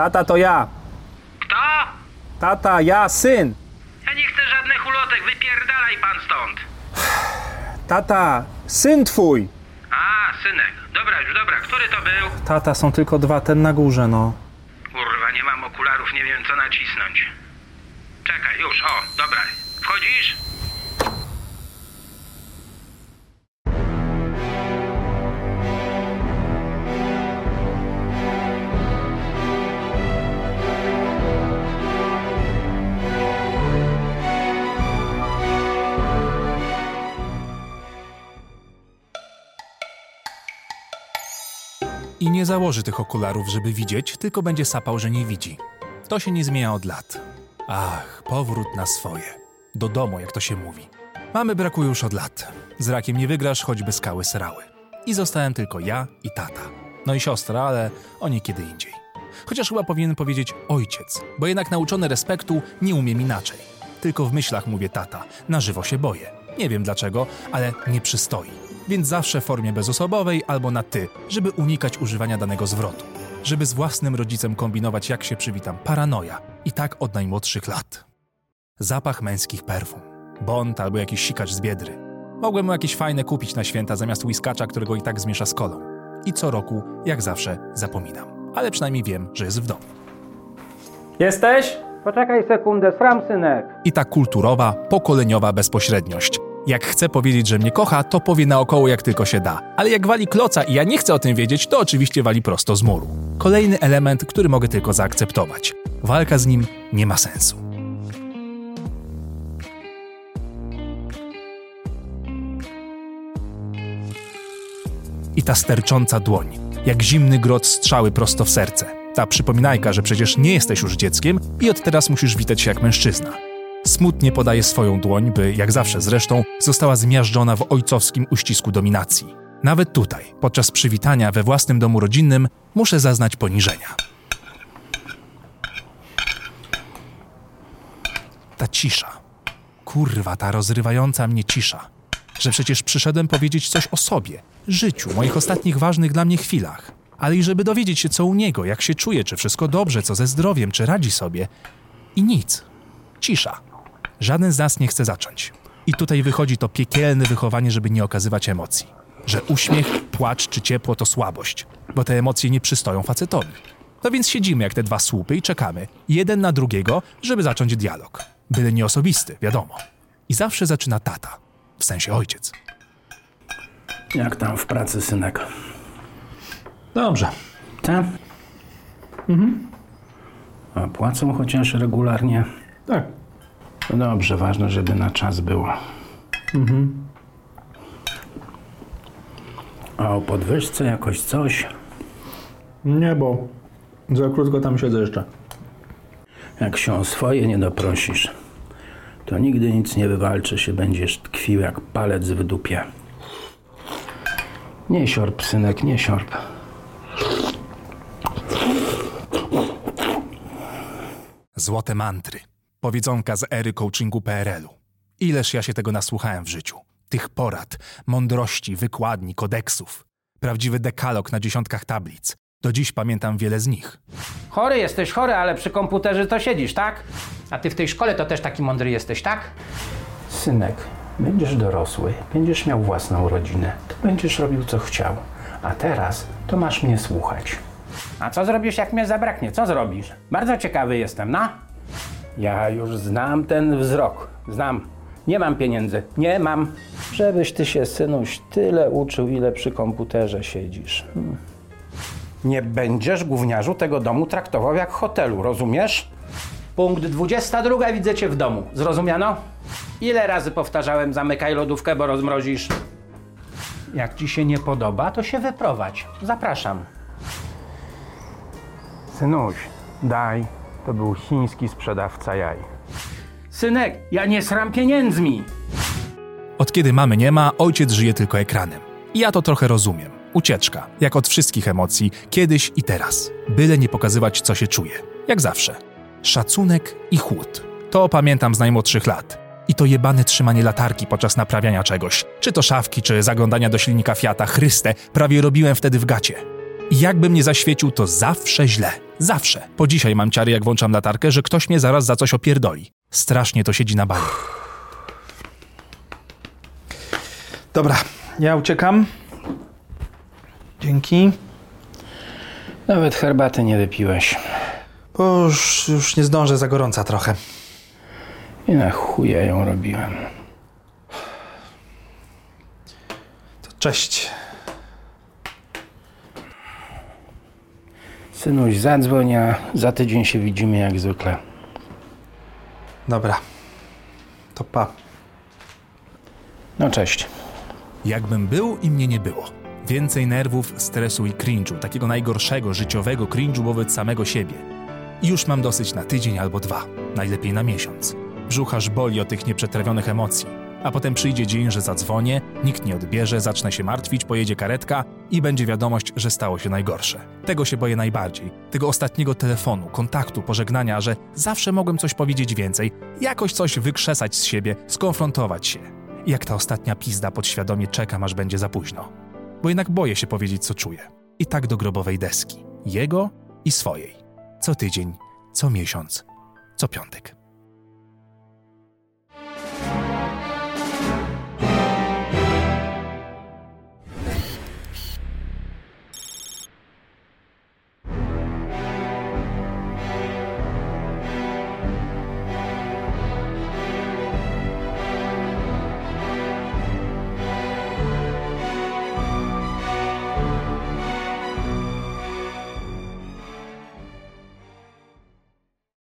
Tata to ja. Kto? Tata, ja, syn. Ja nie chcę żadnych ulotek, wypierdalaj pan stąd. Tata, syn twój. A, synek. Dobra już, dobra. Który to był? Tata, są tylko dwa, ten na górze, no. Kurwa, nie mam okularów, nie wiem co nacisnąć. Czekaj, już, o, dobra. Wchodzisz? I nie założy tych okularów, żeby widzieć, tylko będzie sapał, że nie widzi. To się nie zmienia od lat. Ach, powrót na swoje. Do domu, jak to się mówi. Mamy brakuje już od lat. Z rakiem nie wygrasz, choćby skały srały. I zostałem tylko ja i tata. No i siostra, ale o nie kiedy indziej. Chociaż chyba powinien powiedzieć ojciec, bo jednak nauczony respektu nie umiem inaczej. Tylko w myślach mówię tata, na żywo się boję. Nie wiem dlaczego, ale nie przystoi. Więc zawsze w formie bezosobowej albo na ty, żeby unikać używania danego zwrotu. Żeby z własnym rodzicem kombinować, jak się przywitam. Paranoja. I tak od najmłodszych lat. Zapach męskich perfum. Bond albo jakiś sikacz z biedry. Mogłem mu jakieś fajne kupić na święta zamiast whiskacza, którego i tak zmiesza z kolą. I co roku, jak zawsze, zapominam. Ale przynajmniej wiem, że jest w domu. Jesteś? Poczekaj sekundę, sram synek. I ta kulturowa, pokoleniowa bezpośredniość. Jak chce powiedzieć, że mnie kocha, to powie naokoło jak tylko się da. Ale jak wali kloca i ja nie chcę o tym wiedzieć, to oczywiście wali prosto z muru. Kolejny element, który mogę tylko zaakceptować. Walka z nim nie ma sensu. I ta stercząca dłoń, jak zimny grot strzały prosto w serce. Ta przypominajka, że przecież nie jesteś już dzieckiem i od teraz musisz witać się jak mężczyzna. Smutnie podaje swoją dłoń, by, jak zawsze zresztą, została zmiażdżona w ojcowskim uścisku dominacji. Nawet tutaj, podczas przywitania we własnym domu rodzinnym, muszę zaznać poniżenia. Ta cisza. Kurwa, ta rozrywająca mnie cisza. Że przecież przyszedłem powiedzieć coś o sobie, życiu, moich ostatnich ważnych dla mnie chwilach. Ale i żeby dowiedzieć się, co u niego, jak się czuje, czy wszystko dobrze, co ze zdrowiem, czy radzi sobie. I nic. Cisza. Żaden z nas nie chce zacząć. I tutaj wychodzi to piekielne wychowanie, żeby nie okazywać emocji. Że uśmiech, płacz czy ciepło to słabość, bo te emocje nie przystoją facetowi. No więc siedzimy jak te dwa słupy i czekamy, jeden na drugiego, żeby zacząć dialog. Byle nie osobisty, wiadomo. I zawsze zaczyna tata, w sensie ojciec. Jak tam w pracy, synek? Dobrze. Tak? Mhm. A płacą chociaż regularnie? Tak. No dobrze, ważne, żeby na czas było. A o podwyżce jakoś coś? Nie, bo za krótko tam siedzę jeszcze. Jak się o swoje nie doprosisz, to nigdy nic nie wywalczysz i będziesz tkwił jak palec w dupie. Nie siorb, synek, nie siorb. Złote mantry. Powiedzonka z ery coachingu PRL-u. Ileż ja się tego nasłuchałem w życiu. Tych porad, mądrości, wykładni, kodeksów. Prawdziwy dekalog na dziesiątkach tablic. Do dziś pamiętam wiele z nich. Chory jesteś, chory, ale przy komputerze to siedzisz, tak? A ty w tej szkole to też taki mądry jesteś, tak? Synek, będziesz dorosły, będziesz miał własną rodzinę, to będziesz robił co chciał. A teraz to masz mnie słuchać. A co zrobisz, jak mnie zabraknie? Co zrobisz? Bardzo ciekawy jestem, no? Ja już znam ten wzrok. Znam. Nie mam pieniędzy. Nie mam. Żebyś ty się, synuś, tyle uczył, ile przy komputerze siedzisz. Hmm. Nie będziesz, gówniarzu, tego domu traktował jak hotelu, rozumiesz? Punkt 22 widzę cię w domu. Zrozumiano? Ile razy powtarzałem, zamykaj lodówkę, bo rozmrozisz? Jak ci się nie podoba, to się wyprowadź. Zapraszam. Synuś, daj. To był chiński sprzedawca jaj. Synek, ja nie sram pieniędzmi. Od kiedy mamy nie ma, ojciec żyje tylko ekranem. I ja to trochę rozumiem. Ucieczka, jak od wszystkich emocji, kiedyś i teraz. Byle nie pokazywać, co się czuje. Jak zawsze. Szacunek i chłód. To pamiętam z najmłodszych lat. I to jebane trzymanie latarki podczas naprawiania czegoś. Czy to szafki, czy zaglądania do silnika Fiata, Chryste, prawie robiłem wtedy w gacie. I jakbym nie zaświecił, to zawsze źle. Zawsze. Po dzisiaj mam ciary, jak włączam latarkę, że ktoś mnie zaraz za coś opierdoli. Strasznie to siedzi na bani. Dobra, ja uciekam. Dzięki. Nawet herbaty nie wypiłeś. Bo już, już nie zdążę, za gorąca trochę. I na chuja ją robiłem. To cześć. Synuś, zadzwoń, a za tydzień się widzimy jak zwykle. Dobra. To pa. No cześć. Jakbym był i mnie nie było. Więcej nerwów, stresu i cringe'u, takiego najgorszego życiowego cringe'u wobec samego siebie. I już mam dosyć na tydzień albo dwa, najlepiej na miesiąc. Brzuch aż boli od tych nieprzetrawionych emocji. A potem przyjdzie dzień, że zadzwonię, nikt nie odbierze, zacznę się martwić, pojedzie karetka i będzie wiadomość, że stało się najgorsze. Tego się boję najbardziej. Tego ostatniego telefonu, kontaktu, pożegnania, że zawsze mogłem coś powiedzieć więcej, jakoś coś wykrzesać z siebie, skonfrontować się. Jak ta ostatnia pizda podświadomie czekam, aż będzie za późno. Bo jednak boję się powiedzieć, co czuję. I tak do grobowej deski. Jego i swojej. Co tydzień, co miesiąc, co piątek.